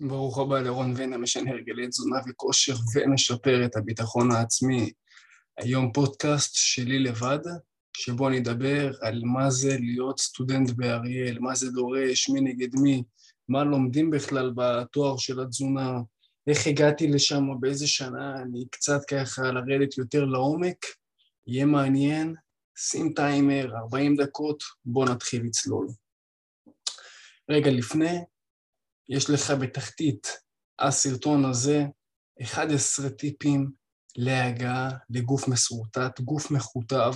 ברוך הבא לרון וינה, משנה הרגלי תזונה וכושר ומשפר את הביטחון העצמי. היום פודקאסט שלי לבד, שבו אני אדבר על מה זה להיות סטודנט באריאל, מה זה דורש, מי נגד מי, מה לומדים בכלל בתואר של התזונה, איך הגעתי לשם, באיזה שנה, אני קצת ככה לרדת יותר לעומק, יהיה מעניין, שים טיימר, 40 דקות, בוא נתחיל לצלול. רגע לפני, יש לך בתחתית הסרטון הזה 11 טיפים להגעה לגוף מסורטט, גוף מכותב,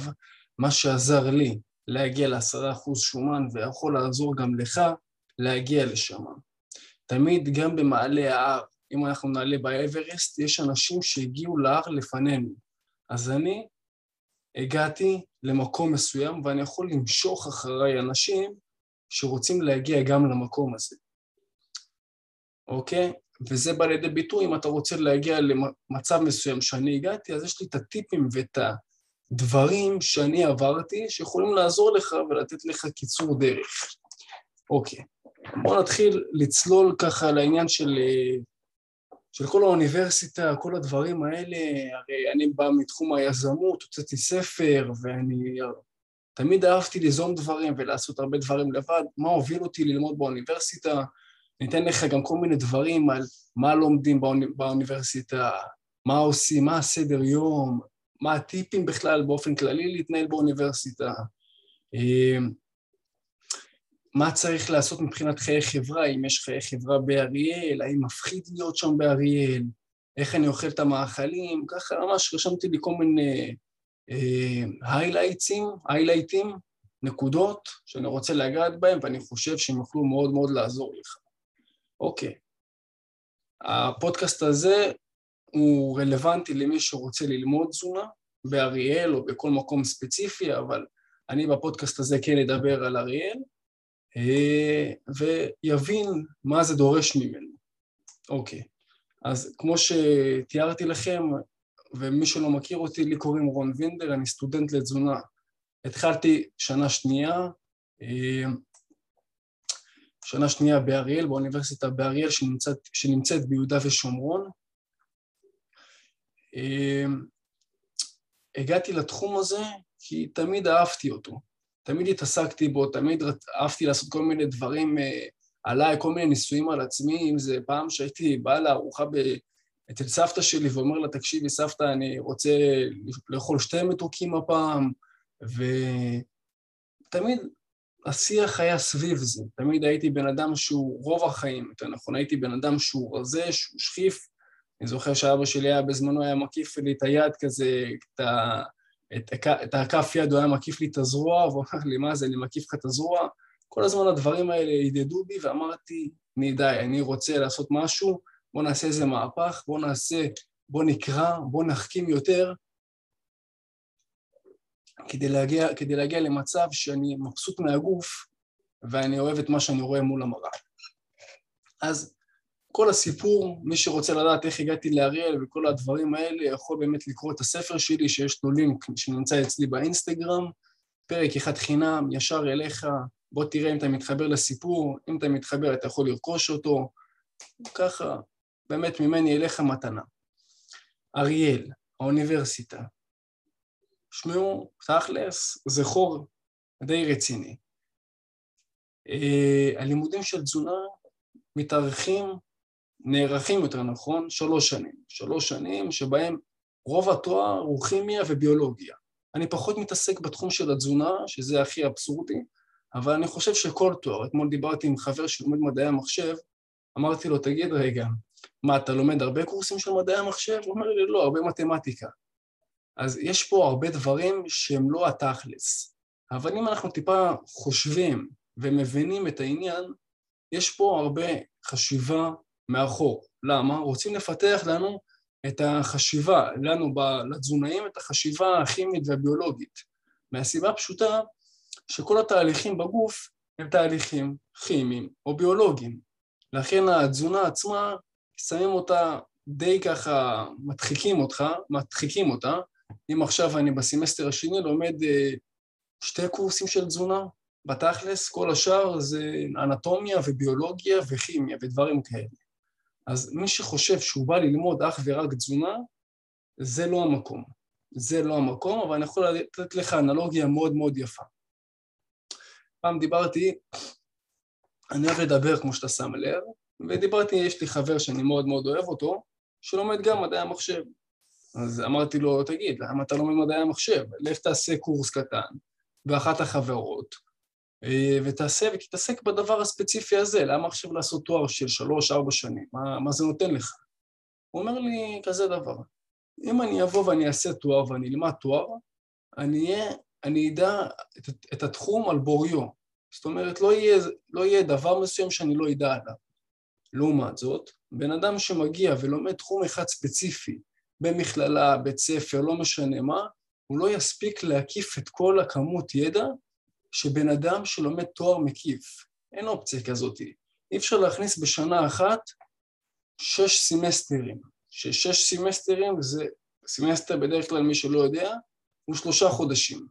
מה שעזר לי להגיע ל-10% שומן ויכול לעזור גם לך להגיע לשם. תמיד גם במעלה ההר, אם אנחנו נעלה באברסט, יש אנשים שהגיעו להר לפנינו. אז אני הגעתי למקום מסוים ואני יכול למשוך אחריי אנשים שרוצים להגיע גם למקום הזה. אוקיי? וזה בא לידי ביטוי, אם אתה רוצה להגיע למצב מסוים שאני הגעתי, אז יש לי את הטיפים ואת הדברים שאני עברתי, שיכולים לעזור לך ולתת לך קיצור דרך. אוקיי, בואו נתחיל לצלול ככה לעניין של, של כל האוניברסיטה, כל הדברים האלה, הרי אני בא מתחום היזמות, הוצאתי ספר, ואני תמיד אהבתי ליזום דברים ולעשות הרבה דברים לבד. מה הוביל אותי ללמוד באוניברסיטה? ניתן לך גם כל מיני דברים על מה לומדים באוני, באוניברסיטה, מה עושים, מה הסדר יום, מה הטיפים בכלל באופן כללי להתנהל באוניברסיטה, אמ, מה צריך לעשות מבחינת חיי חברה, אם יש חיי חברה באריאל, האם מפחיד להיות שם באריאל, איך אני אוכל את המאכלים, ככה ממש רשמתי לי כל מיני היילייטים, uh, היילייטים, נקודות שאני רוצה לגעת בהם ואני חושב שהם יוכלו מאוד מאוד לעזור לך. אוקיי, הפודקאסט הזה הוא רלוונטי למי שרוצה ללמוד תזונה באריאל או בכל מקום ספציפי, אבל אני בפודקאסט הזה כן אדבר על אריאל, אה, ויבין מה זה דורש ממנו. אוקיי, אז כמו שתיארתי לכם, ומי שלא מכיר אותי, לי קוראים רון וינדר, אני סטודנט לתזונה. התחלתי שנה שנייה, אה, שנה שנייה באריאל, באוניברסיטה באריאל שנמצאת, שנמצאת ביהודה ושומרון. אמ, הגעתי לתחום הזה כי תמיד אהבתי אותו, תמיד התעסקתי בו, תמיד אהבתי לעשות כל מיני דברים אה, עליי, כל מיני ניסויים על עצמי, אם זה פעם שהייתי בא לארוחה ב... אצל סבתא שלי ואומר לה, תקשיבי, סבתא, אני רוצה לאכול שתי מתוקים הפעם, ותמיד השיח היה סביב זה. תמיד הייתי בן אדם שהוא, רוב החיים, יותר נכון, הייתי בן אדם שהוא רזה, שהוא שכיף. אני זוכר שאבא שלי היה בזמנו, היה מקיף לי את היד כזה, את, ה, את, את הכף יד, הוא היה מקיף לי את הזרוע, והוא אמר לי, מה זה, אני מקיף לך את הזרוע? כל הזמן הדברים האלה הדהדו בי, ואמרתי, אני די, אני רוצה לעשות משהו, בוא נעשה איזה מהפך, בוא נעשה, בוא נקרא, בוא נחכים יותר, כדי להגיע, כדי להגיע למצב שאני מבסוט מהגוף ואני אוהב את מה שאני רואה מול המראה. אז כל הסיפור, מי שרוצה לדעת איך הגעתי לאריאל וכל הדברים האלה, יכול באמת לקרוא את הספר שלי, שיש לו לינק שנמצא אצלי באינסטגרם, פרק אחד חינם, ישר אליך, בוא תראה אם אתה מתחבר לסיפור, אם אתה מתחבר אתה יכול לרכוש אותו, ככה, באמת ממני אליך מתנה. אריאל, האוניברסיטה, שמעו, תכלס, זה חור די רציני. Uh, הלימודים של תזונה מתארחים, נערכים יותר נכון, שלוש שנים. שלוש שנים שבהם רוב התואר הוא כימיה וביולוגיה. אני פחות מתעסק בתחום של התזונה, שזה הכי אבסורדי, אבל אני חושב שכל תואר, אתמול דיברתי עם חבר שלומד מדעי המחשב, אמרתי לו, תגיד רגע, מה, אתה לומד הרבה קורסים של מדעי המחשב? הוא אומר לי, לא, הרבה מתמטיקה. אז יש פה הרבה דברים שהם לא התכלס. אבל אם אנחנו טיפה חושבים ומבינים את העניין, יש פה הרבה חשיבה מאחור. למה? רוצים לפתח לנו את החשיבה, לנו, לתזונאים, את החשיבה הכימית והביולוגית. מהסיבה הפשוטה שכל התהליכים בגוף הם תהליכים כימיים או ביולוגיים. לכן התזונה עצמה, שמים אותה די ככה, מדחיקים אותך, מדחיקים אותה, אם עכשיו אני בסמסטר השני לומד אה, שתי קורסים של תזונה, בתכלס כל השאר זה אנטומיה וביולוגיה וכימיה ודברים כאלה. אז מי שחושב שהוא בא ללמוד אך ורק תזונה, זה לא המקום. זה לא המקום, אבל אני יכול לתת לך אנלוגיה מאוד מאוד יפה. פעם דיברתי, אני אוהב לדבר כמו שאתה שם לב, ודיברתי, יש לי חבר שאני מאוד מאוד אוהב אותו, שלומד גם מדעי המחשב. אז אמרתי לו, תגיד, למה אתה לומד מדעי המחשב? לך תעשה קורס קטן באחת החברות, אה, ותעשה ותתעסק בדבר הספציפי הזה, למה עכשיו לעשות תואר של שלוש-ארבע שנים? מה, מה זה נותן לך? הוא אומר לי כזה דבר, אם אני אבוא ואני אעשה תואר ואני אלמד תואר, אני, אהיה, אני אדע את, את התחום על בוריו. זאת אומרת, לא יהיה, לא יהיה דבר מסוים שאני לא אדע עליו. לעומת זאת, בן אדם שמגיע ולומד תחום אחד ספציפי, במכללה, בית ספר, לא משנה מה, הוא לא יספיק להקיף את כל הכמות ידע שבן אדם שלומד תואר מקיף. אין אופציה כזאת. אי אפשר להכניס בשנה אחת שש סמסטרים. ששש סמסטרים זה, סמסטר בדרך כלל, מי שלא יודע, הוא שלושה חודשים.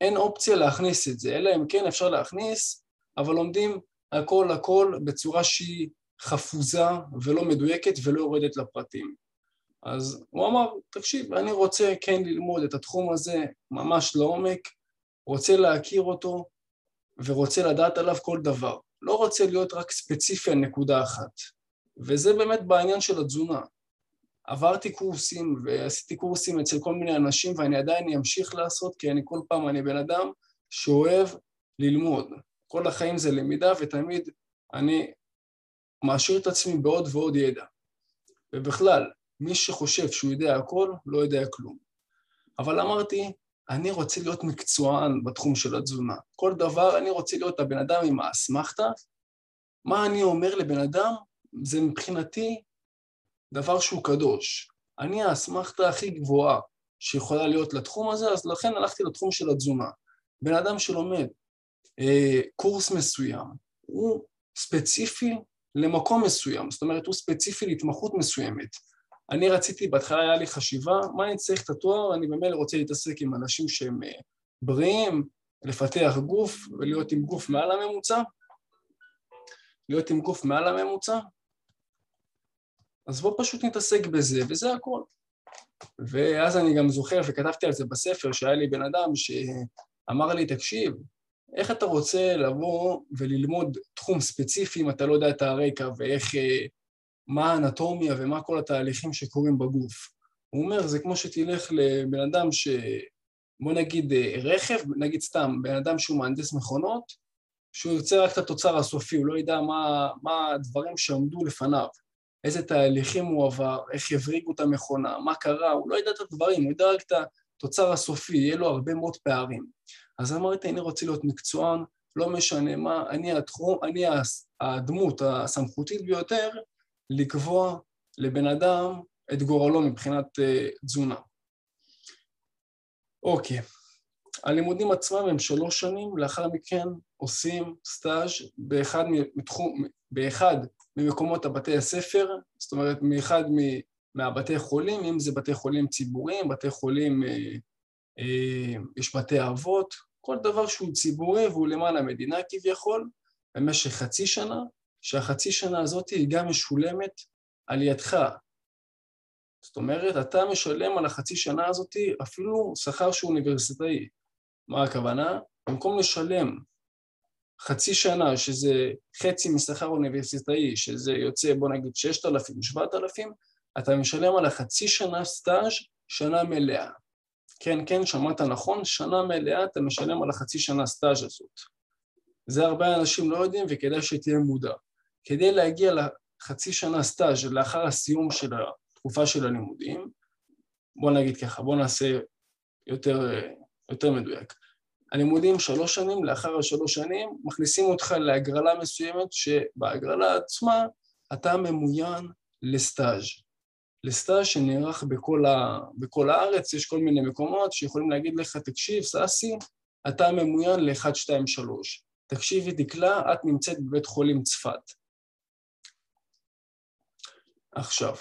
אין אופציה להכניס את זה, אלא אם כן אפשר להכניס, אבל לומדים הכל הכל בצורה שהיא חפוזה ולא מדויקת ולא יורדת לפרטים. אז הוא אמר, תקשיב, אני רוצה כן ללמוד את התחום הזה ממש לעומק, רוצה להכיר אותו ורוצה לדעת עליו כל דבר. לא רוצה להיות רק ספציפי על נקודה אחת. וזה באמת בעניין של התזונה. עברתי קורסים ועשיתי קורסים אצל כל מיני אנשים ואני עדיין אמשיך לעשות כי אני כל פעם, אני בן אדם שאוהב ללמוד. כל החיים זה למידה ותמיד אני מעשיר את עצמי בעוד ועוד ידע. ובכלל, מי שחושב שהוא יודע הכל, לא יודע כלום. אבל אמרתי, אני רוצה להיות מקצוען בתחום של התזונה. כל דבר, אני רוצה להיות הבן אדם עם האסמכתה. מה אני אומר לבן אדם, זה מבחינתי דבר שהוא קדוש. אני האסמכתה הכי גבוהה שיכולה להיות לתחום הזה, אז לכן הלכתי לתחום של התזונה. בן אדם שלומד אה, קורס מסוים, הוא ספציפי למקום מסוים, זאת אומרת הוא ספציפי להתמחות מסוימת. אני רציתי, בהתחלה היה לי חשיבה, מה אני צריך את התואר, אני במילא רוצה להתעסק עם אנשים שהם אה, בריאים, לפתח גוף ולהיות עם גוף מעל הממוצע, להיות עם גוף מעל הממוצע, אז בוא פשוט נתעסק בזה, וזה הכל. ואז אני גם זוכר, וכתבתי על זה בספר, שהיה לי בן אדם שאמר לי, תקשיב, איך אתה רוצה לבוא וללמוד תחום ספציפי אם אתה לא יודע את הרקע ואיך, אה, מה האנטומיה ומה כל התהליכים שקורים בגוף. הוא אומר, זה כמו שתלך לבן אדם ש... בוא נגיד אה, רכב, נגיד סתם, בן אדם שהוא מהנדס מכונות, שהוא ירצה רק את התוצר הסופי, הוא לא ידע מה, מה הדברים שעמדו לפניו, איזה תהליכים הוא עבר, איך הבריגו את המכונה, מה קרה, הוא לא ידע את הדברים, הוא ידע רק את התוצר הסופי, יהיה לו הרבה מאוד פערים. אז אמרתי, אני רוצה להיות מקצוען, לא משנה מה, אני התחום, אני הדמות הסמכותית ביותר לקבוע לבן אדם את גורלו מבחינת uh, תזונה. אוקיי, הלימודים עצמם הם שלוש שנים, לאחר מכן עושים סטאז' באחד, מתחום, באחד ממקומות הבתי הספר, זאת אומרת מאחד מהבתי חולים, אם זה בתי חולים ציבוריים, בתי חולים, אה, אה, יש בתי אבות, כל דבר שהוא ציבורי והוא למען המדינה כביכול, במשך חצי שנה, שהחצי שנה הזאת היא גם משולמת על ידך. זאת אומרת, אתה משלם על החצי שנה הזאת אפילו שכר שהוא אוניברסיטאי. מה הכוונה? במקום לשלם חצי שנה, שזה חצי משכר אוניברסיטאי, שזה יוצא בוא נגיד 6,000, 7,000, אתה משלם על החצי שנה סטאז' שנה מלאה. כן, כן, שמעת נכון, שנה מלאה אתה משלם על החצי שנה סטאז' הזאת. זה הרבה אנשים לא יודעים וכדאי שתהיה מודע. כדי להגיע לחצי שנה סטאז' לאחר הסיום של התקופה של הלימודים, בוא נגיד ככה, בוא נעשה יותר, יותר מדויק. הלימודים שלוש שנים, לאחר השלוש שנים מכניסים אותך להגרלה מסוימת שבהגרלה עצמה אתה ממוין לסטאז'. לסטאז' שנערך בכל, ה... בכל הארץ, יש כל מיני מקומות שיכולים להגיד לך, תקשיב, סאסי, אתה ממוין ל-1, 2, 3. תקשיבי, דקלה, את נמצאת בבית חולים צפת. עכשיו,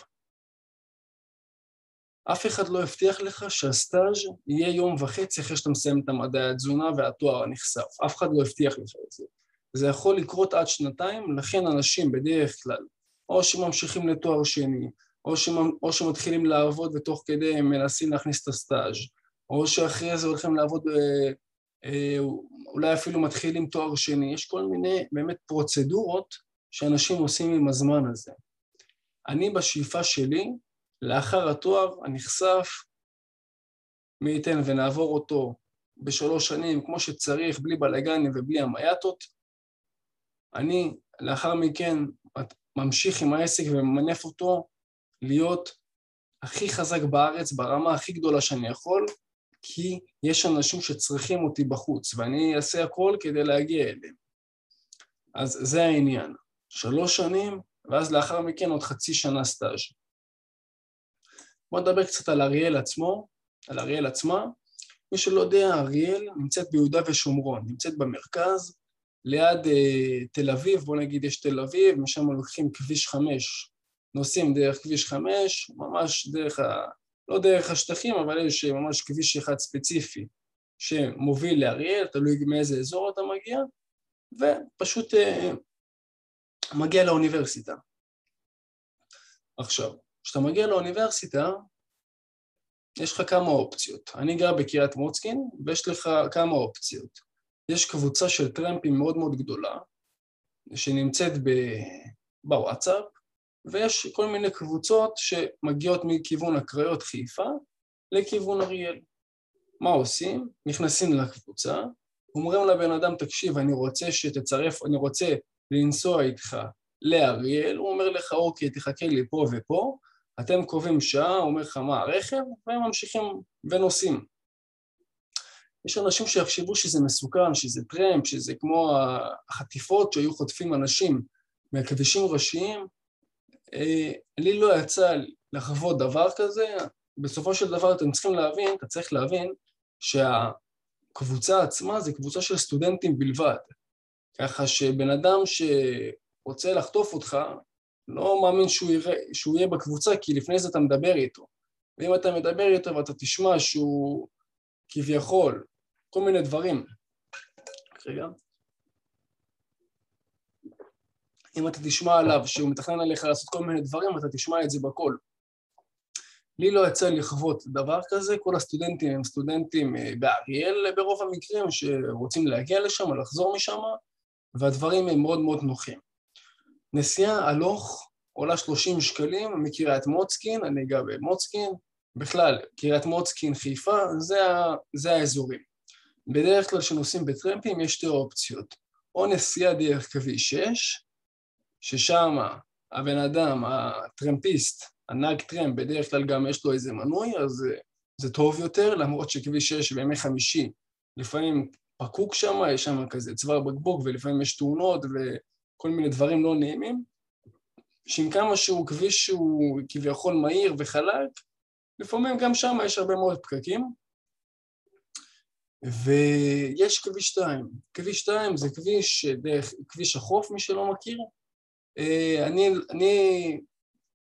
אף אחד לא הבטיח לך שהסטאז' יהיה יום וחצי אחרי שאתה מסיים את המדעי התזונה והתואר הנחשף. אף אחד לא הבטיח לך את זה. זה יכול לקרות עד שנתיים, לכן אנשים בדרך כלל או שממשיכים לתואר שני, או, שמ, או שמתחילים לעבוד ותוך כדי הם מנסים להכניס את הסטאז', או שאחרי זה הולכים לעבוד, אה, אה, אולי אפילו מתחילים תואר שני, יש כל מיני באמת פרוצדורות שאנשים עושים עם הזמן הזה. אני בשאיפה שלי, לאחר התואר הנחשף, מי ייתן ונעבור אותו בשלוש שנים כמו שצריך, בלי בלאגנים ובלי המייטות, אני לאחר מכן ממשיך עם העסק וממנף אותו להיות הכי חזק בארץ, ברמה הכי גדולה שאני יכול, כי יש אנשים שצריכים אותי בחוץ, ואני אעשה הכל כדי להגיע אליהם. אז זה העניין. שלוש שנים, ואז לאחר מכן עוד חצי שנה סטאז'. בואו נדבר קצת על אריאל עצמו, על אריאל עצמה. מי שלא יודע, אריאל נמצאת ביהודה ושומרון, נמצאת במרכז, ליד אה, תל אביב, בואו נגיד יש תל אביב, משם לוקחים כביש חמש, נוסעים דרך כביש חמש, ממש דרך ה... לא דרך השטחים, אבל יש ממש כביש אחד ספציפי שמוביל לאריאל, תלוי מאיזה אזור אתה מגיע, ופשוט אה, מגיע לאוניברסיטה. עכשיו, כשאתה מגיע לאוניברסיטה, יש לך כמה אופציות. אני גר בקריית מוצקין, ויש לך כמה אופציות. יש קבוצה של טרמפים מאוד מאוד גדולה, שנמצאת בוואטסאפ, ויש כל מיני קבוצות שמגיעות מכיוון הקריות חיפה לכיוון אריאל. מה עושים? נכנסים לקבוצה, אומרים לבן אדם, תקשיב, אני רוצה שתצרף, אני רוצה לנסוע איתך לאריאל, הוא אומר לך, אוקיי, תחכה לי פה ופה, אתם קובעים שעה, אומר לך מה הרכב, והם ממשיכים ונוסעים. יש אנשים שיחשבו שזה מסוכן, שזה טרמפ, שזה כמו החטיפות שהיו חוטפים אנשים מהכבישים ראשיים. אה, לי לא יצא לחוות דבר כזה, בסופו של דבר אתם צריכים להבין, אתה צריך להבין שהקבוצה עצמה זה קבוצה של סטודנטים בלבד. ככה שבן אדם שרוצה לחטוף אותך, לא מאמין שהוא, יראה, שהוא יהיה בקבוצה, כי לפני זה אתה מדבר איתו. ואם אתה מדבר איתו ואתה תשמע שהוא כביכול, כל מיני דברים. רגע. אם אתה תשמע עליו שהוא מתכנן עליך לעשות כל מיני דברים, אתה תשמע את זה בקול. לי לא יצא לחוות דבר כזה, כל הסטודנטים הם סטודנטים אה, באריאל ברוב המקרים שרוצים להגיע לשם לחזור משם, והדברים הם מאוד מאוד נוחים. נסיעה הלוך עולה 30 שקלים מקריית מוצקין, אני גר במוצקין, בכלל, קריית מוצקין, חיפה, זה, זה האזורים. בדרך כלל כשנוסעים בטרמפים יש שתי אופציות, או נסיעה דרך כביש 6, ששם הבן אדם, הטרמפיסט, הנהג טרמפ, בדרך כלל גם יש לו איזה מנוי, אז זה טוב יותר, למרות שכביש 6 בימי חמישי לפעמים פקוק שם, יש שם כזה צוואר בקבוק ולפעמים יש תאונות וכל מיני דברים לא נעימים, שעם כמה שהוא כביש שהוא כביכול מהיר וחלק, לפעמים גם שם יש הרבה מאוד פקקים. ויש כביש 2. כביש 2 זה כביש דרך כביש החוף, מי שלא מכיר. אה, אני, אני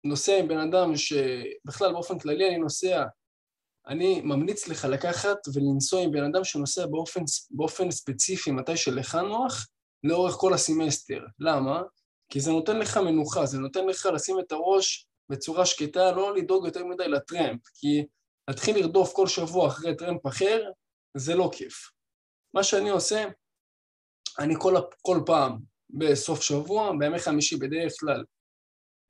נוסע עם בן אדם שבכלל באופן כללי אני נוסע, אני ממליץ לך לקחת ולנסוע עם בן אדם שנוסע באופן, באופן ספציפי מתי שלך נוח לאורך כל הסמסטר. למה? כי זה נותן לך מנוחה, זה נותן לך לשים את הראש בצורה שקטה, לא לדאוג יותר מדי לטרמפ, כי להתחיל לרדוף כל שבוע אחרי טרמפ אחר, זה לא כיף. מה שאני עושה, אני כל, כל פעם בסוף שבוע, בימי חמישי בדרך כלל,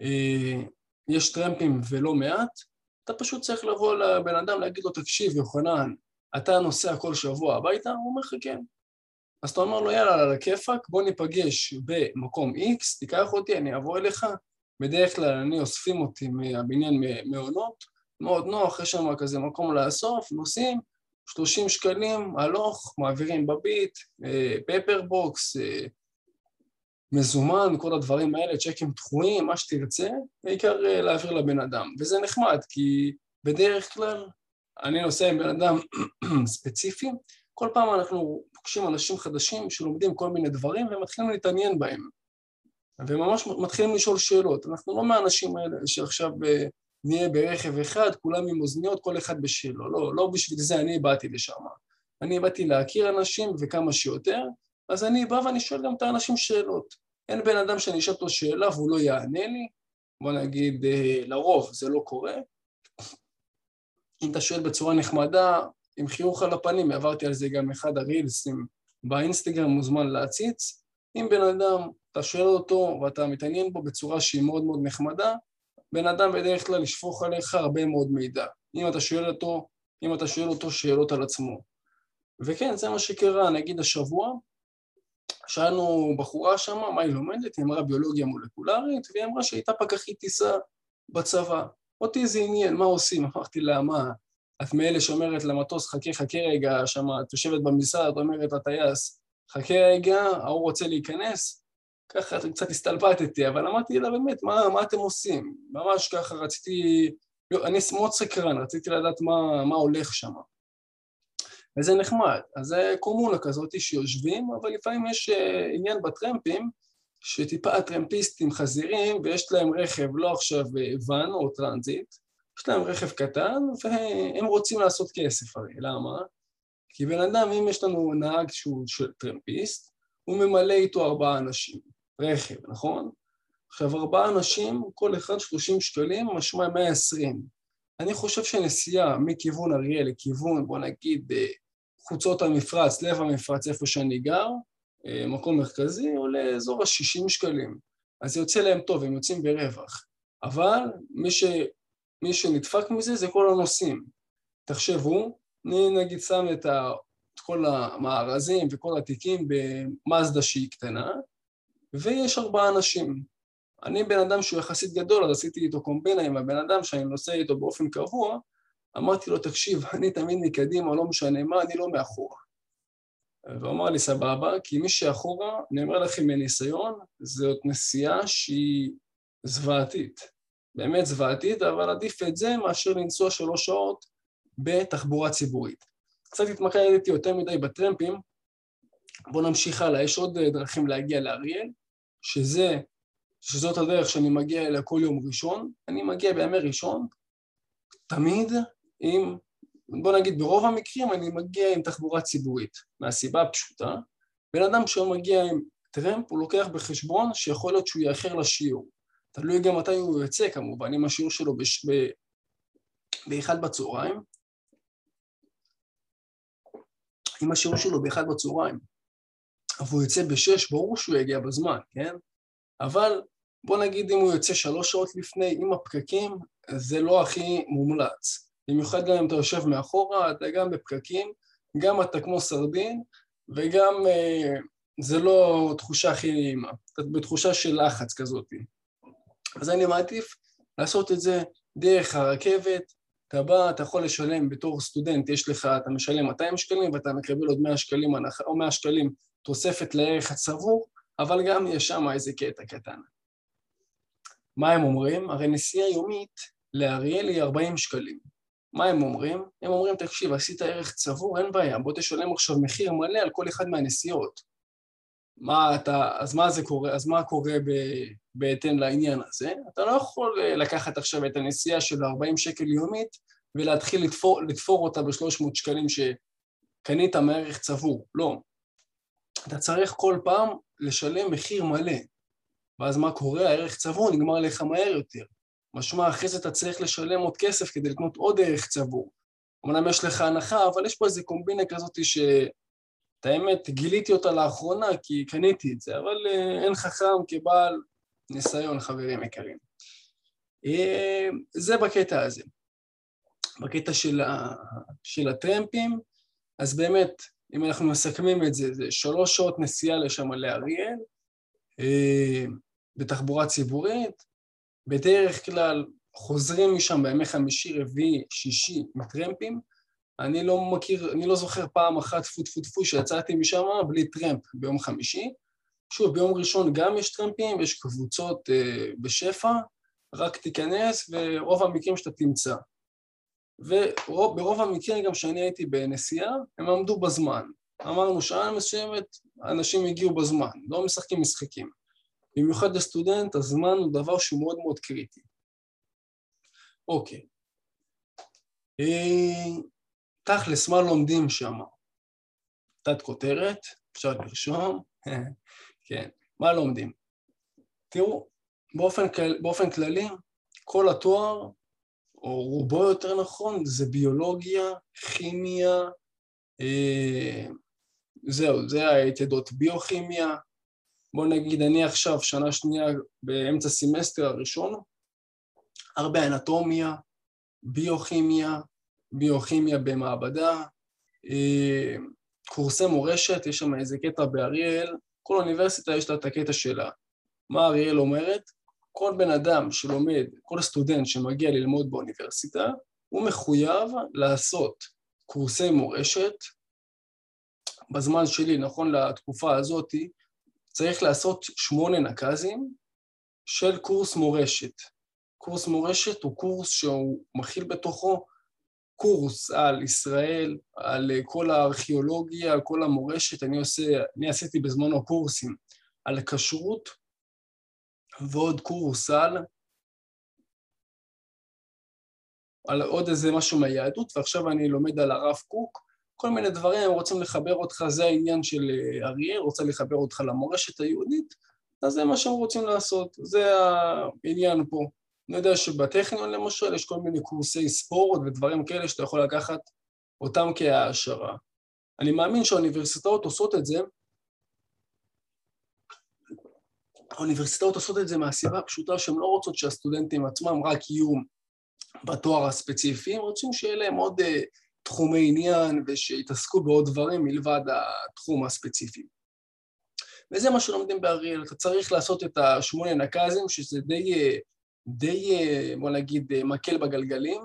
אה, יש טרמפים ולא מעט, אתה פשוט צריך לבוא לבן אדם, להגיד לו, תקשיב, יוחנן, אתה נוסע כל שבוע הביתה? הוא אומר לך כן. אז אתה אומר לו, יאללה, על הכיפאק, בוא ניפגש במקום X, תיקח אותי, אני אבוא אליך. בדרך כלל אני אוספים אותי מהבניין מעונות, מאוד נוח, יש שם כזה מקום לאסוף, נוסעים, 30 שקלים, הלוך, מעבירים בביט, PayBox, מזומן, כל הדברים האלה, צ'קים דחויים, מה שתרצה, בעיקר אה, להעביר לבן אדם. וזה נחמד, כי בדרך כלל אני נוסע עם בן אדם ספציפי, כל פעם אנחנו פוגשים אנשים חדשים שלומדים כל מיני דברים ומתחילים להתעניין בהם. וממש מתחילים לשאול שאלות. אנחנו לא מהאנשים האלה שעכשיו אה, נהיה ברכב אחד, כולם עם אוזניות, כל אחד בשלו. לא, לא בשביל זה אני באתי לשם. אני באתי להכיר אנשים וכמה שיותר, אז אני בא ואני שואל גם את האנשים שאלות. אין בן אדם שאני אשאל אותו שאלה והוא לא יענה לי, בוא נגיד, אה, לרוב זה לא קורה. אם אתה שואל בצורה נחמדה, עם חיוך על הפנים, עברתי על זה גם אחד הרילסים באינסטגרם, מוזמן להציץ. אם בן אדם, אתה שואל אותו ואתה מתעניין בו בצורה שהיא מאוד מאוד נחמדה, בן אדם בדרך כלל ישפוך עליך הרבה מאוד מידע. אם אתה שואל אותו, אם אתה שואל אותו שאלות על עצמו. וכן, זה מה שקרה, נגיד השבוע, שאלנו בחורה שמה מה היא לומדת, היא אמרה ביולוגיה מולקולרית, והיא אמרה שהייתה פקחית טיסה בצבא. אותי זה עניין, מה עושים? אמרתי לה, מה, את מאלה שאומרת למטוס, חכה, חכה רגע, שמה, את יושבת במשרד, אומרת לטייס, חכה רגע, ההוא רוצה להיכנס? ככה קצת הסתלבטתי, אבל אמרתי לה, באמת, מה, מה אתם עושים? ממש ככה רציתי, לא, אני מאוד סקרן, רציתי לדעת מה, מה הולך שם. וזה נחמד. אז זה קומונה כזאת שיושבים, אבל לפעמים יש אה, עניין בטרמפים, שטיפה הטרמפיסטים חזירים ויש להם רכב, לא עכשיו ואן אה, או טרנזיט, יש להם רכב קטן והם רוצים לעשות כסף הרי, למה? כי בן אדם, אם יש לנו נהג שהוא של טרמפיסט, הוא ממלא איתו ארבעה אנשים, רכב, נכון? עכשיו ארבעה אנשים, כל אחד שלושים שקלים, משמע מאה עשרים. אני חושב שנסיעה מכיוון אריאל לכיוון, בוא נגיד, חוצות המפרץ, לב המפרץ, איפה שאני גר, אה, מקום מרכזי, עולה אזור ה-60 שקלים. אז זה יוצא להם טוב, הם יוצאים ברווח. אבל מי, ש... מי שנדפק מזה זה כל הנוסעים. תחשבו, אני נגיד שם את, ה... את כל המארזים וכל התיקים במאזדה שהיא קטנה, ויש ארבעה אנשים. אני בן אדם שהוא יחסית גדול, אז עשיתי איתו קומבינה עם הבן אדם שאני נוסע איתו באופן קבוע, אמרתי לו, תקשיב, אני תמיד מקדימה, לא משנה מה, אני לא מאחורה. והוא אמר לי, סבבה, כי מי שאחורה, אני אומר לכם מניסיון, זאת נסיעה שהיא זוועתית. באמת זוועתית, אבל עדיף את זה מאשר לנסוע שלוש שעות בתחבורה ציבורית. קצת התמקדתי יותר מדי בטרמפים, בואו נמשיך הלאה, יש עוד דרכים להגיע לאריאל, שזה, שזאת הדרך שאני מגיע אליה כל יום ראשון, אני מגיע בימי ראשון, תמיד עם בוא נגיד, ברוב המקרים אני מגיע עם תחבורה ציבורית, מהסיבה הפשוטה, בן אדם שהוא מגיע עם טרמפ, הוא לוקח בחשבון שיכול להיות שהוא יאחר לשיעור. תלוי גם מתי הוא יוצא כמובן, אם השיעור שלו בש... ב... באחד בצהריים, אם השיעור שלו באחד בצהריים, והוא יוצא בשש, ברור שהוא יגיע בזמן, כן? אבל בוא נגיד אם הוא יוצא שלוש שעות לפני, עם הפקקים, זה לא הכי מומלץ. במיוחד גם אם אתה יושב מאחורה, אתה גם בפקקים, גם אתה כמו סרדין, וגם אה, זה לא תחושה הכי נעימה, אתה בתחושה של לחץ כזאת. אז אני מעדיף לעשות את זה דרך הרכבת, אתה בא, אתה יכול לשלם בתור סטודנט, יש לך, אתה משלם 200 שקלים ואתה מקבל עוד 100 שקלים או 100 שקלים תוספת לערך הצבור, אבל גם יש שם איזה קטע קטן. מה הם אומרים? הרי נסיעה יומית לאריאל היא 40 שקלים. מה הם אומרים? הם אומרים, תקשיב, עשית ערך צבור, אין בעיה, בוא תשלם עכשיו מחיר מלא על כל אחד מהנסיעות. מה אתה, אז מה זה קורה, אז מה קורה ב, בהתאם לעניין הזה? אתה לא יכול אה, לקחת עכשיו את הנסיעה של 40 שקל יומית ולהתחיל לתפור, לתפור אותה ב-300 שקלים שקנית מערך צבור, לא. אתה צריך כל פעם לשלם מחיר מלא. ואז מה קורה? הערך צבור נגמר לך מהר יותר. משמע אחרי זה אתה צריך לשלם עוד כסף כדי לקנות עוד ערך צבור. אמנם יש לך הנחה, אבל יש פה איזה קומבינה כזאת שאת האמת גיליתי אותה לאחרונה כי קניתי את זה, אבל uh, אין חכם כבעל ניסיון, חברים יקרים. Uh, זה בקטע הזה. בקטע של, ה, של הטרמפים, אז באמת, אם אנחנו מסכמים את זה, זה שלוש שעות נסיעה לשם לאריאל, uh, בתחבורה ציבורית, בדרך כלל חוזרים משם בימי חמישי, רביעי, שישי מטרמפים. אני לא מכיר, אני לא זוכר פעם אחת טפו טפו טפו שיצאתי משם בלי טרמפ ביום חמישי. שוב, ביום ראשון גם יש טרמפים, יש קבוצות uh, בשפע, רק תיכנס ורוב המקרים שאתה תמצא. וברוב המקרים גם כשאני הייתי בנסיעה, הם עמדו בזמן. אמרנו שעה מסוימת, אנשים הגיעו בזמן, לא משחקים משחקים. במיוחד לסטודנט, הזמן הוא דבר שהוא מאוד מאוד קריטי. אוקיי. אה, תכלס, מה לומדים שם? תת כותרת, אפשר לרשום, כן, מה לומדים? תראו, באופן, באופן כללי, כל התואר, או רובו יותר נכון, זה ביולוגיה, כימיה, אה, זהו, זה היסודות ביוכימיה. בוא נגיד, אני עכשיו שנה שנייה באמצע סמסטר הראשון, הרבה אנטומיה, ביוכימיה, ביוכימיה במעבדה, אה, קורסי מורשת, יש שם איזה קטע באריאל, כל אוניברסיטה יש לה את הקטע שלה. מה אריאל אומרת? כל בן אדם שלומד, כל סטודנט שמגיע ללמוד באוניברסיטה, הוא מחויב לעשות קורסי מורשת. בזמן שלי, נכון לתקופה הזאת, צריך לעשות שמונה נקזים של קורס מורשת. קורס מורשת הוא קורס שהוא מכיל בתוכו קורס על ישראל, על כל הארכיאולוגיה, על כל המורשת. אני עושה, אני עשיתי בזמנו קורסים על כשרות, ועוד קורס על, על עוד איזה משהו מהיהדות, ועכשיו אני לומד על הרב קוק, כל מיני דברים, הם רוצים לחבר אותך, זה העניין של אה, אריאל, רוצה לחבר אותך למורשת היהודית, אז זה מה שהם רוצים לעשות, זה העניין פה. אני יודע שבטכניון למשל יש כל מיני קורסי ספורט ודברים כאלה שאתה יכול לקחת אותם כהעשרה. אני מאמין שהאוניברסיטאות עושות את זה האוניברסיטאות עושות את זה מהסיבה הפשוטה שהן לא רוצות שהסטודנטים עצמם רק יהיו בתואר הספציפי, הם רוצים שיהיה להם עוד uh, תחומי עניין ושיתעסקו בעוד דברים מלבד התחום הספציפי. וזה מה שלומדים באריאל, אתה צריך לעשות את השמונה נקזים, שזה די, די בוא נגיד, מקל בגלגלים,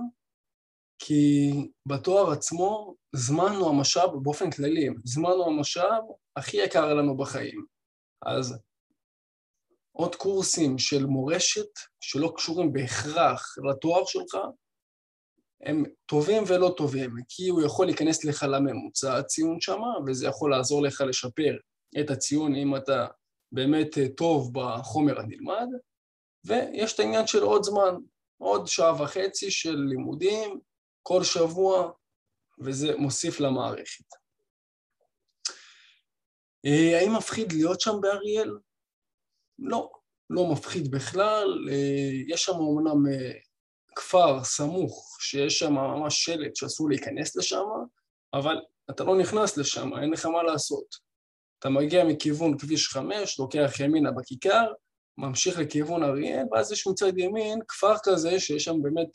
כי בתואר עצמו זמן הוא המשאב באופן כללי, זמן הוא המשאב הכי יקר לנו בחיים. אז עוד קורסים של מורשת שלא קשורים בהכרח לתואר שלך, הם טובים ולא טובים, כי הוא יכול להיכנס לך לממוצע הציון שם, וזה יכול לעזור לך לשפר את הציון אם אתה באמת טוב בחומר הנלמד, ויש את העניין של עוד זמן, עוד שעה וחצי של לימודים כל שבוע, וזה מוסיף למערכת. אה, האם מפחיד להיות שם באריאל? לא, לא מפחיד בכלל. אה, יש שם אומנם אה, כפר סמוך, שיש שם ממש שלט שאסור להיכנס לשם, אבל אתה לא נכנס לשם, אין לך מה לעשות. אתה מגיע מכיוון כביש 5, לוקח ימינה בכיכר, ממשיך לכיוון אריאל, ואז יש מצד ימין כפר כזה שיש שם באמת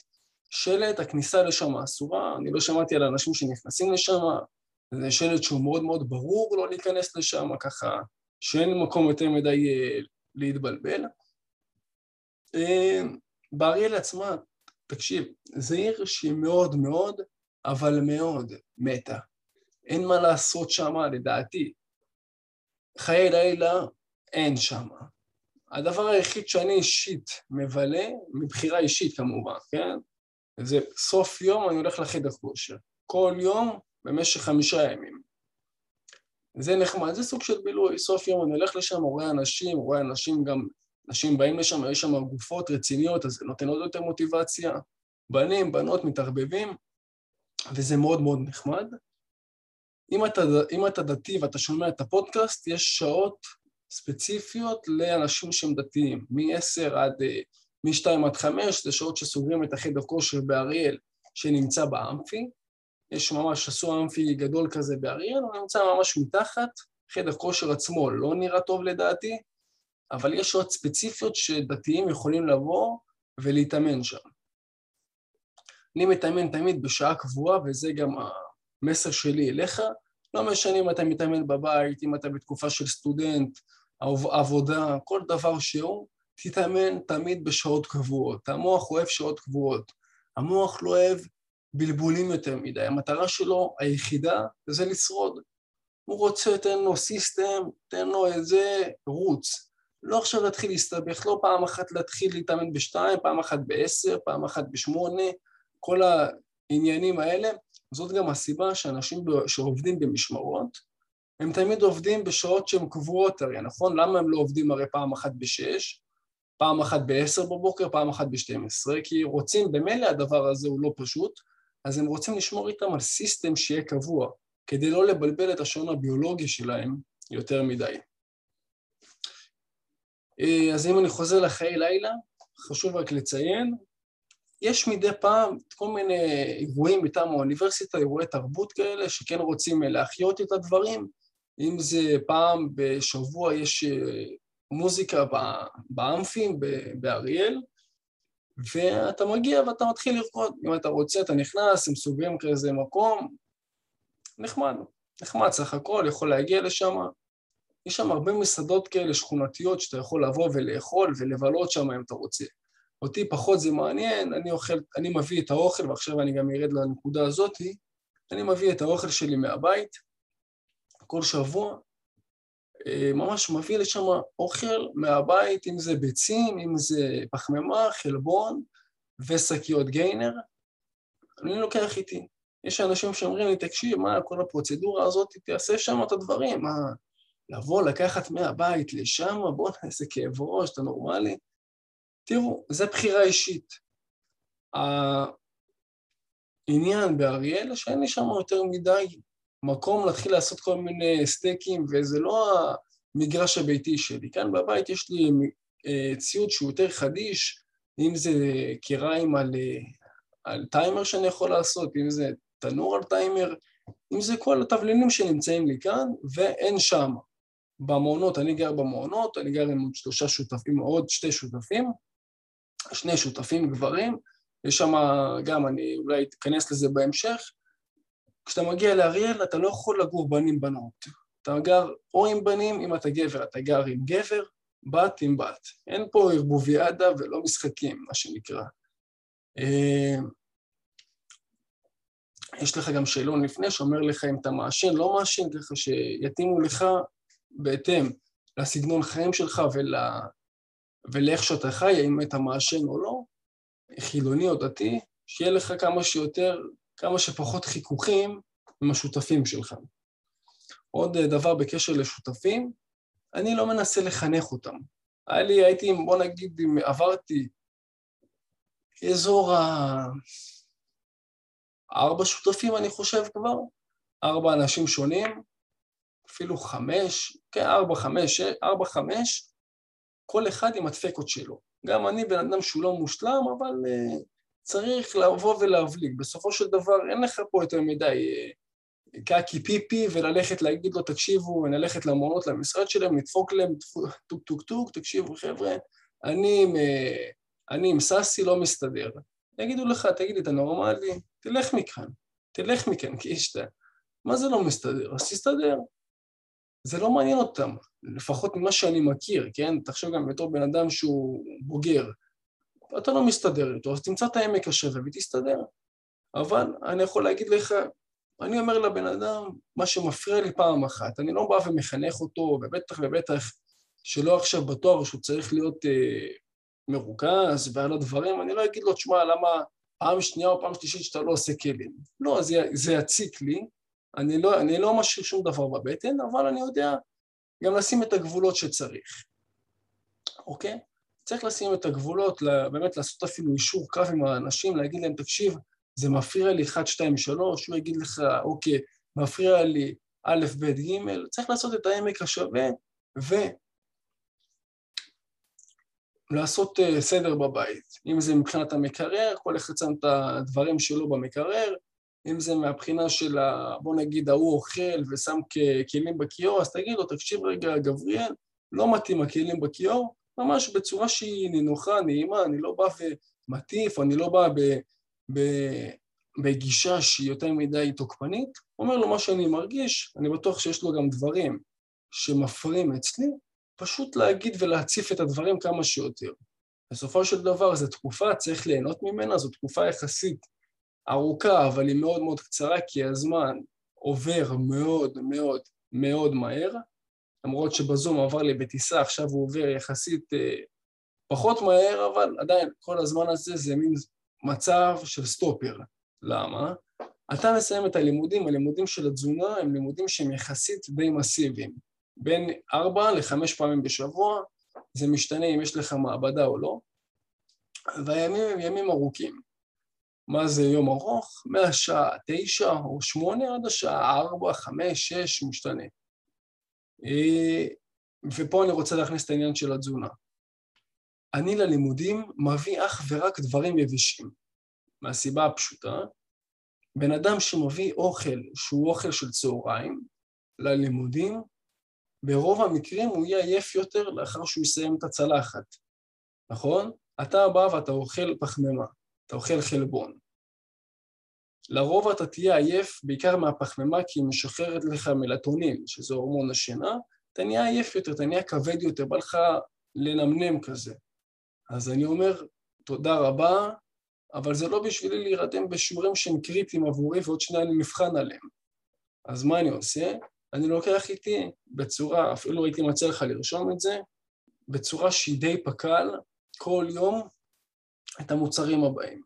שלט, הכניסה לשם אסורה, אני לא שמעתי על אנשים שנכנסים לשם, זה שלט שהוא מאוד מאוד ברור לא להיכנס לשם, ככה שאין מקום יותר מדי אה, להתבלבל. אה, באריאל עצמה, תקשיב, זו עיר שהיא מאוד מאוד, אבל מאוד מתה. אין מה לעשות שם, לדעתי. חיי לילה אין שם. הדבר היחיד שאני אישית מבלה, מבחירה אישית כמובן, כן? זה סוף יום אני הולך לחדר כושר. כל יום במשך חמישה ימים. זה נחמד, זה סוג של בילוי, סוף יום אני הולך לשם, רואה אנשים, רואה אנשים גם, אנשים באים לשם, יש שם גופות רציניות, אז זה נותן עוד יותר מוטיבציה. בנים, בנות מתערבבים, וזה מאוד מאוד נחמד. אם אתה, אם אתה דתי ואתה שומע את הפודקאסט, יש שעות ספציפיות לאנשים שהם דתיים, מ-10 עד, מ-2 עד 5, זה שעות שסוגרים את החדר כושר באריאל שנמצא באמפי, יש ממש, עשו אמפי גדול כזה באריאל, הוא נמצא ממש מתחת, חדר כושר עצמו לא נראה טוב לדעתי, אבל יש שעות ספציפיות שדתיים יכולים לבוא ולהתאמן שם. אני מתאמן תמיד בשעה קבועה, וזה גם המסר שלי אליך. לא משנה אם אתה מתאמן בבית, אם אתה בתקופה של סטודנט, עבודה, כל דבר שהוא, תתאמן תמיד בשעות קבועות. המוח אוהב שעות קבועות. המוח לא אוהב בלבולים יותר מדי. המטרה שלו היחידה זה לשרוד. הוא רוצה, תן לו סיסטם, תן לו איזה רוץ. לא עכשיו להתחיל להסתבך, לא פעם אחת להתחיל להתאמן בשתיים, פעם אחת בעשר, פעם אחת בשמונה, כל העניינים האלה. זאת גם הסיבה שאנשים שעובדים במשמרות, הם תמיד עובדים בשעות שהן קבועות הרי, נכון? למה הם לא עובדים הרי פעם אחת בשש, פעם אחת בעשר בבוקר, פעם אחת בשתים עשרה? כי רוצים, במילא הדבר הזה הוא לא פשוט, אז הם רוצים לשמור איתם על סיסטם שיהיה קבוע, כדי לא לבלבל את השעון הביולוגי שלהם יותר מדי. אה, אז אם אני חוזר לחיי לילה, חשוב רק לציין, יש מדי פעם כל מיני אירועים מטעם האוניברסיטה, אירועי תרבות כאלה, שכן רוצים להחיות את הדברים. אם זה פעם בשבוע יש מוזיקה באמפים באריאל, ואתה מגיע ואתה מתחיל לרקוד. אם אתה רוצה, אתה נכנס, הם סוגרים כזה מקום, נחמד, נחמד סך הכל, יכול להגיע לשם. יש שם הרבה מסעדות כאלה שכונתיות שאתה יכול לבוא ולאכול ולבלות שם אם אתה רוצה. אותי פחות זה מעניין, אני אוכל, אני מביא את האוכל, ועכשיו אני גם ארד לנקודה הזאתי, אני מביא את האוכל שלי מהבית כל שבוע, אה, ממש מביא לשם אוכל מהבית, אם זה ביצים, אם זה פחמימה, חלבון ושקיות גיינר, אני לוקח איתי. יש אנשים שאומרים לי, תקשיב, מה כל הפרוצדורה הזאת, תעשה שם את הדברים, מה, לבוא, לקחת מהבית לשם, בוא נעשה כאב ראש, אתה נורמלי? תראו, זו בחירה אישית. העניין באריאל, שאין לי שם יותר מדי מקום להתחיל לעשות כל מיני סטייקים, וזה לא המגרש הביתי שלי. כאן בבית יש לי אה, ציוד שהוא יותר חדיש, אם זה קיריים על, אה, על טיימר שאני יכול לעשות, אם זה תנור על טיימר, אם זה כל התבלינים שנמצאים לי כאן, ואין שם. במעונות, אני גר במעונות, אני גר עם עוד שלושה שותפים, עוד שתי שותפים, שני שותפים גברים, יש שם גם, אני אולי אכנס לזה בהמשך, כשאתה מגיע לאריאל אתה לא יכול לגור בנים בנות. אתה גר או עם בנים, אם אתה גבר אתה גר עם גבר, בת עם בת. אין פה ערבוביאדה ולא משחקים, מה שנקרא. אה, יש לך גם שאלון לפני שאומר לך אם אתה מעשן, לא מעשן, ככה שיתאימו לך בהתאם לסגנון חיים שלך ול... ולאיך שאתה חי, האם אתה מעשן או לא, חילוני או דתי, שיהיה לך כמה שיותר כמה שפחות חיכוכים עם השותפים שלך. עוד אה, דבר בקשר לשותפים, אני לא מנסה לחנך אותם. היה לי, הייתי, בוא נגיד, אם עברתי אזור ה... ארבע שותפים, אני חושב כבר, ארבע אנשים שונים, אפילו חמש, כן, ארבע, חמש, ארבע, חמש, כל אחד עם הדפקות שלו. גם אני בן אדם שהוא לא מושלם, אבל uh, צריך לבוא ולהבליג. בסופו של דבר אין לך פה יותר מדי אה, קקי פיפי וללכת להגיד לו, תקשיבו, נלכת למעונות למשרד שלהם, נדפוק להם טוק טוק טוק, תקשיבו חבר'ה, אני אה, אני עם סאסי לא מסתדר. יגידו לך, תגיד לי, אתה נורמלי? תלך מכאן, תלך מכאן, כי יש את מה זה לא מסתדר? אז תסתדר. זה לא מעניין אותם, לפחות ממה שאני מכיר, כן? תחשוב גם בתור בן אדם שהוא בוגר, אתה לא מסתדר איתו, אז תמצא את העמק השווה ותסתדר. אבל אני יכול להגיד לך, אני אומר לבן אדם, מה שמפריע לי פעם אחת, אני לא בא ומחנך אותו, ובטח ובטח שלא עכשיו בתואר שהוא צריך להיות אה, מרוכז ועל הדברים, אני לא אגיד לו, תשמע, למה פעם שנייה או פעם שלישית שאתה לא עושה כלים. לא, זה, זה יציק לי, אני לא, אני לא משאיר שום דבר בבטן, אבל אני יודע גם לשים את הגבולות שצריך, אוקיי? צריך לשים את הגבולות, באמת לעשות אפילו אישור קו עם האנשים, להגיד להם, תקשיב, זה מפריע לי 1, 2, 3, הוא יגיד לך, אוקיי, מפריע לי א', ב', ג', צריך לעשות את העמק השווה ולעשות uh, סדר בבית. אם זה מבחינת המקרר, כל אחד שם את הדברים שלו במקרר, אם זה מהבחינה של, ה, בוא נגיד, ההוא אוכל ושם כלים בכיור, אז תגיד לו, תקשיב רגע, גבריאל, לא מתאים הכלים בכיור, ממש בצורה שהיא נינוחה, נעימה, אני לא בא ומטיף, אני לא בא ב, ב, בגישה שהיא יותר מדי תוקפנית, אומר לו מה שאני מרגיש, אני בטוח שיש לו גם דברים שמפריעים אצלי, פשוט להגיד ולהציף את הדברים כמה שיותר. בסופו של דבר זו תקופה, צריך ליהנות ממנה, זו תקופה יחסית ארוכה, אבל היא מאוד מאוד קצרה, כי הזמן עובר מאוד מאוד מאוד מהר, למרות שבזום עבר לי בטיסה, עכשיו הוא עובר יחסית אה, פחות מהר, אבל עדיין כל הזמן הזה זה מין מצב של סטופר. למה? אתה מסיים את הלימודים, הלימודים של התזונה הם לימודים שהם יחסית די מסיביים. בין ארבע לחמש פעמים בשבוע, זה משתנה אם יש לך מעבדה או לא, והימים הם ימים ארוכים. מה זה יום ארוך? מהשעה תשע או שמונה עד השעה ארבע, חמש, שש, משתנה. אה, ופה אני רוצה להכניס את העניין של התזונה. אני ללימודים מביא אך ורק דברים יבשים. מהסיבה הפשוטה, בן אדם שמביא אוכל שהוא אוכל של צהריים ללימודים, ברוב המקרים הוא יהיה עייף יותר לאחר שהוא יסיים את הצלחת, נכון? אתה בא ואתה אוכל פחמימה, אתה אוכל חלבון. לרוב אתה תהיה עייף בעיקר מהפחמימה כי היא משחררת לך מלטונין, שזה הורמון השינה, אתה נהיה עייף יותר, אתה נהיה כבד יותר, בא לך לנמנם כזה. אז אני אומר, תודה רבה, אבל זה לא בשבילי להירדם בשיעורים שהם קריטיים עבורי ועוד שנייה אני מבחן עליהם. אז מה אני עושה? אני לוקח איתי בצורה, אפילו הייתי מציע לך לרשום את זה, בצורה שהיא די פק"ל, כל יום את המוצרים הבאים.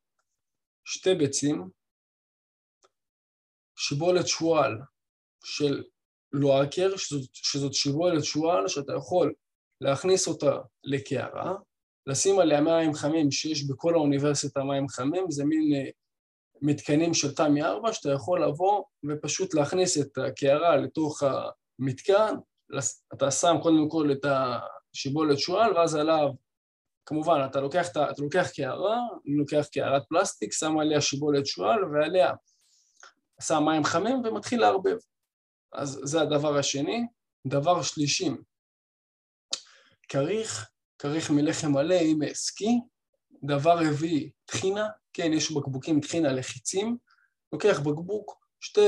שתי ביצים, שיבולת שועל של לואקר, שזאת, שזאת שיבולת שועל שאתה יכול להכניס אותה לקערה, לשים עליה מים חמים שיש בכל האוניברסיטה מים חמים, זה מין uh, מתקנים של תמי 4 שאתה יכול לבוא ופשוט להכניס את הקערה לתוך המתקן, אתה שם קודם כל את השיבולת שועל ואז עליו, כמובן אתה לוקח, אתה לוקח קערה, אני לוקח קערת פלסטיק, שם עליה שיבולת שועל ועליה שם מים חמים ומתחיל לערבב. אז זה הדבר השני. דבר שלישי, כריך כריך מלחם מלא עם סקי. דבר רביעי, טחינה, כן, יש בקבוקים טחינה לחיצים. לוקח בקבוק, שתי,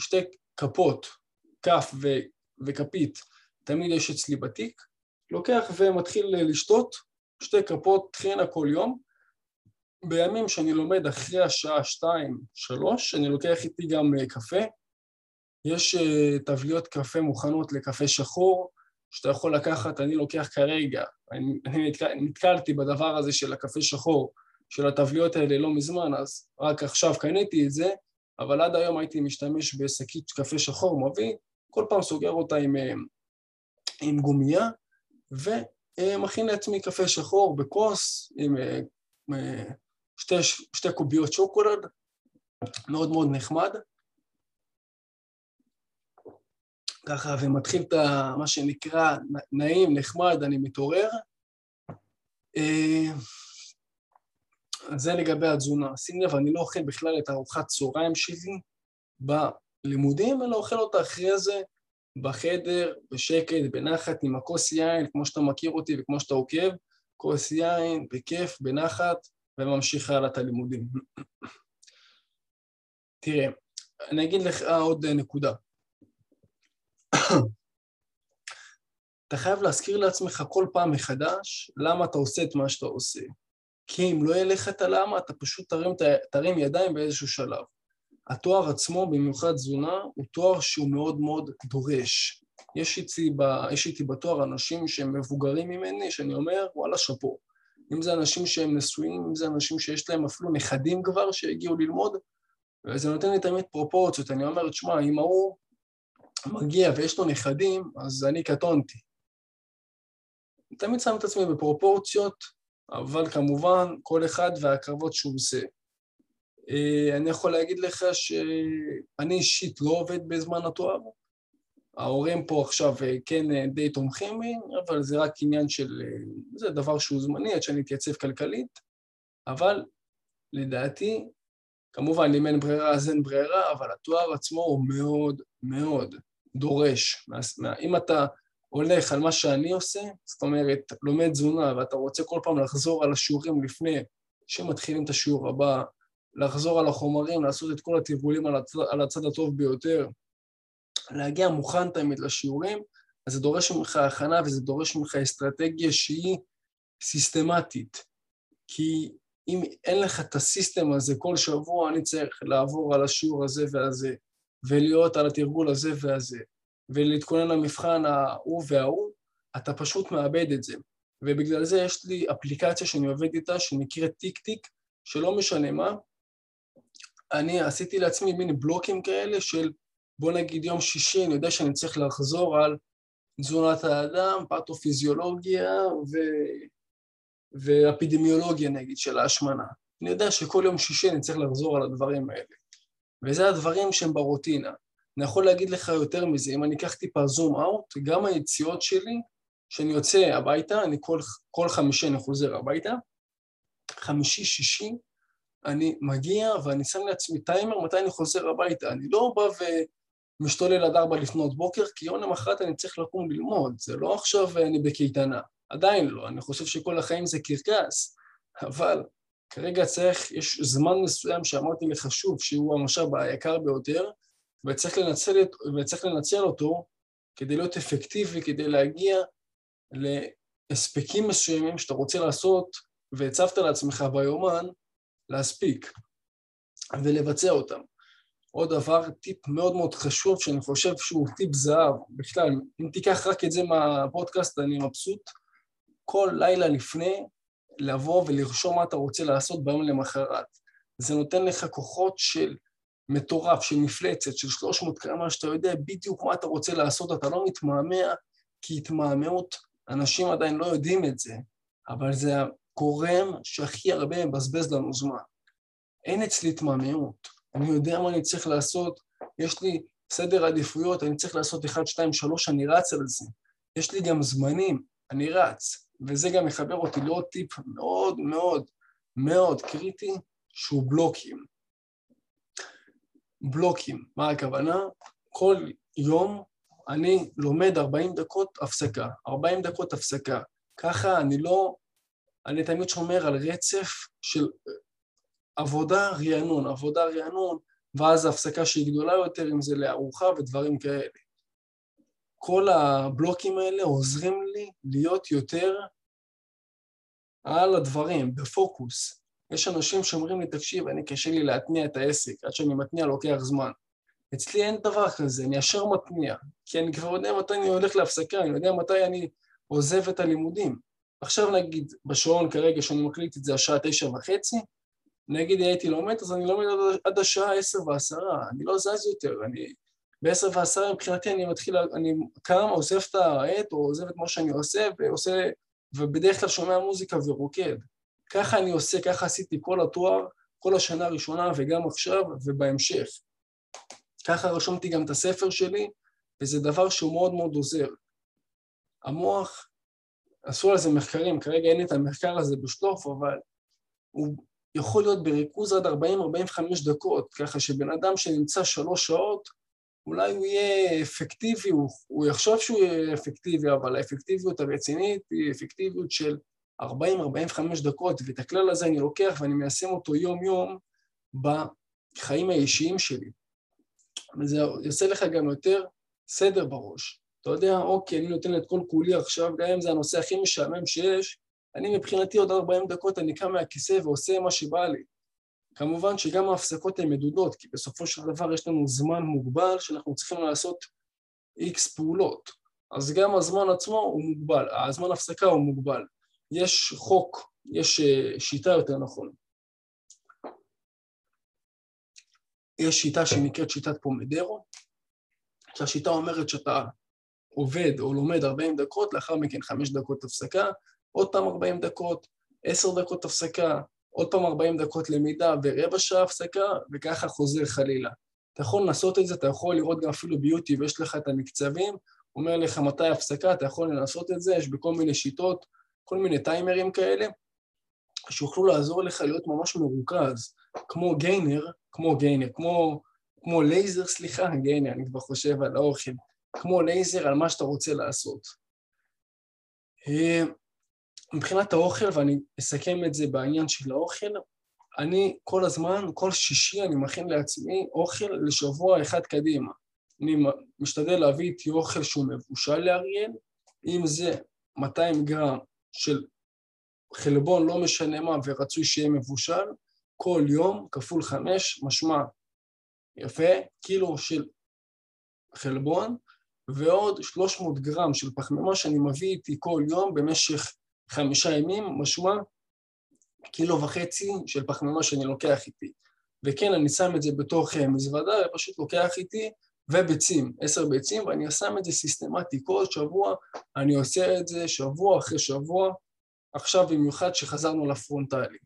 שתי כפות, כף ו, וכפית, תמיד יש אצלי בתיק, לוקח ומתחיל לשתות שתי כפות טחינה כל יום. בימים שאני לומד אחרי השעה שתיים, שלוש, אני לוקח איתי גם אה, קפה. יש אה, תבליות קפה מוכנות לקפה שחור, שאתה יכול לקחת, אני לוקח כרגע, אני, אני נתקל, נתקלתי בדבר הזה של הקפה שחור, של הטבליות האלה לא מזמן, אז רק עכשיו קניתי את זה, אבל עד היום הייתי משתמש בשקית קפה שחור, מביא, כל פעם סוגר אותה עם, אה, עם גומייה, ומכין לעצמי קפה שחור בכוס עם שתי, שתי קוביות שוקולד, מאוד מאוד נחמד. ככה, ומתחיל את מה שנקרא נעים, נחמד, אני מתעורר. אה, זה לגבי התזונה. שים לב, אני לא אוכל בכלל את הארוחת צהריים שלי בלימודים, אלא אוכל אותה אחרי זה בחדר, בשקט, בנחת, עם הכוס יין, כמו שאתה מכיר אותי וכמו שאתה עוקב, כוס יין, בכיף, בנחת, וממשיך הלאה את הלימודים. תראה, אני אגיד לך עוד נקודה. אתה חייב להזכיר לעצמך כל פעם מחדש למה אתה עושה את מה שאתה עושה. כי אם לא יהיה לך את הלמה, אתה פשוט תרים, תרים ידיים באיזשהו שלב. התואר עצמו, במיוחד תזונה, הוא תואר שהוא מאוד מאוד דורש. יש איתי, ב, יש איתי בתואר אנשים שהם מבוגרים ממני, שאני אומר, וואלה, שאפו. אם זה אנשים שהם נשואים, אם זה אנשים שיש להם אפילו נכדים כבר שהגיעו ללמוד, וזה נותן לי תמיד פרופורציות. אני אומר, תשמע, אם ההוא מגיע ויש לו נכדים, אז אני קטונתי. תמיד שם את עצמי בפרופורציות, אבל כמובן כל אחד והקרבות שהוא עושה. אה, אני יכול להגיד לך שאני אישית לא עובד בזמן התואר. ההורים פה עכשיו אה, כן אה, די תומכים בי, אבל זה רק עניין של... זה דבר שהוא זמני עד שאני אתייצב כלכלית, אבל לדעתי, כמובן אם אין ברירה אז אין ברירה, אבל התואר עצמו הוא מאוד מאוד דורש. אם אתה הולך על מה שאני עושה, זאת אומרת, לומד תזונה ואתה רוצה כל פעם לחזור על השיעורים לפני שמתחילים את השיעור הבא, לחזור על החומרים, לעשות את כל התרגולים על, על הצד הטוב ביותר, להגיע מוכן תמיד לשיעורים, אז זה דורש ממך הכנה וזה דורש ממך אסטרטגיה שהיא סיסטמטית. כי אם אין לך את הסיסטם הזה כל שבוע, אני צריך לעבור על השיעור הזה והזה, ולהיות על התרגול הזה והזה, ולהתכונן למבחן ההוא וההוא, אתה פשוט מאבד את זה. ובגלל זה יש לי אפליקציה שאני עובד איתה, שנקראת טיק טיק, שלא משנה מה, אני עשיתי לעצמי מין בלוקים כאלה של בוא נגיד יום שישי, אני יודע שאני צריך לחזור על תזונת האדם, פתופיזיולוגיה ו... ואפידמיולוגיה נגיד של ההשמנה. אני יודע שכל יום שישי אני צריך לחזור על הדברים האלה. וזה הדברים שהם ברוטינה. אני יכול להגיד לך יותר מזה, אם אני אקח טיפה זום אאוט, גם היציאות שלי כשאני יוצא הביתה, אני כל, כל חמישי אני חוזר הביתה, חמישי-שישי אני מגיע ואני שם לעצמי טיימר מתי אני חוזר הביתה. אני לא בא ומשתולל עד ארבע לפנות בוקר, כי יום למחרת אני צריך לקום ללמוד, זה לא עכשיו אני בקייטנה, עדיין לא, אני חושב שכל החיים זה קרקס, אבל כרגע צריך, יש זמן מסוים שאמרתי לך שוב, שהוא המשאב היקר ביותר, וצריך לנצל, וצריך לנצל אותו כדי להיות אפקטיבי, כדי להגיע להספקים מסוימים שאתה רוצה לעשות, והצבת לעצמך ביומן, להספיק ולבצע אותם. עוד דבר, טיפ מאוד מאוד חשוב, שאני חושב שהוא טיפ זהב, בכלל, אם תיקח רק את זה מהפודקאסט, אני מבסוט, כל לילה לפני, לבוא ולרשום מה אתה רוצה לעשות ביום למחרת. זה נותן לך כוחות של מטורף, של מפלצת, של 300 קרמה, שאתה יודע בדיוק מה אתה רוצה לעשות, אתה לא מתמהמה, כי התמהמהות, אנשים עדיין לא יודעים את זה, אבל זה הגורם שהכי הרבה מבזבז לנו זמן. אין אצלי התמהמהות, אני יודע מה אני צריך לעשות, יש לי סדר עדיפויות, אני צריך לעשות 1, 2, 3, אני רץ על זה. יש לי גם זמנים, אני רץ. וזה גם מחבר אותי לעוד טיפ מאוד מאוד מאוד קריטי, שהוא בלוקים. בלוקים, מה הכוונה? כל יום אני לומד 40 דקות הפסקה, 40 דקות הפסקה. ככה אני לא, אני תמיד שומר על רצף של עבודה, רענון, עבודה, רענון, ואז הפסקה שהיא גדולה יותר, אם זה לארוחה ודברים כאלה. כל הבלוקים האלה עוזרים לי להיות יותר על הדברים, בפוקוס. יש אנשים שאומרים לי, תקשיב, אני קשה לי להתניע את העסק, עד שאני מתניע לוקח זמן. אצלי אין דבר כזה, אני ישר מתניע, כי אני כבר יודע מתי אני הולך להפסקה, אני יודע מתי אני עוזב את הלימודים. עכשיו נגיד, בשעון כרגע, שאני מקליט את זה השעה תשע וחצי, נגיד הייתי לומד, אז אני לומד עד השעה עשר ועשרה, אני לא זז יותר, אני בעשר ועשרה מבחינתי אני מתחיל, אני קם, עוזב את העט, או עוזב את מה שאני עושה, ועושה, ובדרך כלל שומע מוזיקה ורוקד. ככה אני עושה, ככה עשיתי כל התואר, כל השנה הראשונה וגם עכשיו ובהמשך. ככה רשמתי גם את הספר שלי, וזה דבר שהוא מאוד מאוד עוזר. המוח, עשו על זה מחקרים, כרגע אין את המחקר הזה בשטוף, אבל הוא יכול להיות בריכוז עד 40-45 דקות, ככה שבן אדם שנמצא שלוש שעות, אולי הוא יהיה אפקטיבי, הוא, הוא יחשוב שהוא יהיה אפקטיבי, אבל האפקטיביות הרצינית היא אפקטיביות של 40-45 דקות, ואת הכלל הזה אני לוקח ואני מיישם אותו יום-יום בחיים האישיים שלי. וזה יעשה לך גם יותר סדר בראש. אתה יודע, אוקיי, אני נותן את כל כולי עכשיו, גם אם זה הנושא הכי משעמם שיש, אני מבחינתי עוד 40 דקות אני קם מהכיסא ועושה מה שבא לי. כמובן שגם ההפסקות הן מדודות, כי בסופו של דבר יש לנו זמן מוגבל שאנחנו צריכים לעשות איקס פעולות. אז גם הזמן עצמו הוא מוגבל, הזמן הפסקה הוא מוגבל. יש חוק, יש אה, שיטה יותר נכון. יש שיטה שנקראת שיטת פומדרו, שהשיטה אומרת שאתה עובד או לומד 40 דקות, לאחר מכן 5 דקות הפסקה, עוד פעם 40 דקות, 10 דקות הפסקה, עוד פעם 40 דקות למידה ורבע שעה הפסקה, וככה חוזר חלילה. אתה יכול לנסות את זה, אתה יכול לראות גם אפילו ביוטיוב, יש לך את המקצבים, אומר לך מתי הפסקה, אתה יכול לנסות את זה, יש בכל מיני שיטות, כל מיני טיימרים כאלה, שיוכלו לעזור לך להיות ממש מרוכז, כמו gainer, כמו gainer, כמו, כמו לייזר, סליחה, gainer, אני כבר חושב על האוכל, כמו לייזר על מה שאתה רוצה לעשות. מבחינת האוכל, ואני אסכם את זה בעניין של האוכל, אני כל הזמן, כל שישי אני מכין לעצמי אוכל לשבוע אחד קדימה. אני משתדל להביא איתי אוכל שהוא מבושל לאריאל, אם זה 200 גרם של חלבון, לא משנה מה, ורצוי שיהיה מבושל, כל יום כפול חמש, משמע יפה, קילו של חלבון, ועוד 300 גרם של פחמימה שאני מביא איתי כל יום במשך חמישה ימים, משמע קילו וחצי של פחמימה שאני לוקח איתי. וכן, אני שם את זה בתוך אה, מזוודה, ופשוט לוקח איתי, וביצים, עשר ביצים, ואני שם את זה סיסטמטי כל שבוע, אני עושה את זה שבוע אחרי שבוע, עכשיו במיוחד שחזרנו לפרונטלי.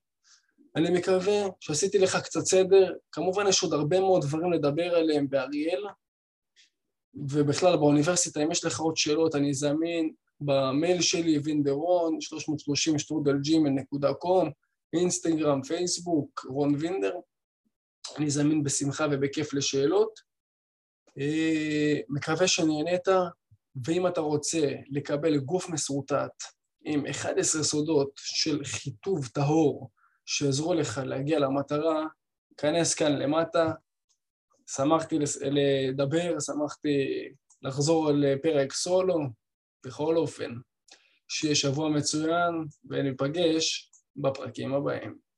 אני מקווה שעשיתי לך קצת סדר, כמובן יש עוד הרבה מאוד דברים לדבר עליהם באריאל, ובכלל באוניברסיטה, אם יש לך עוד שאלות, אני זמין, במייל שלי, וינדרון, 330 שטרודלג'ימל.קום, אינסטגרם, פייסבוק, רון וינדר. אני זמין בשמחה ובכיף לשאלות. אה, מקווה שנהנית, ואם אתה רוצה לקבל גוף מסורטט עם 11 סודות של חיטוב טהור שיעזרו לך להגיע למטרה, כנס כאן למטה. שמחתי לדבר, שמחתי לחזור לפרק סולו. בכל אופן, שיהיה שבוע מצוין, וניפגש בפרקים הבאים.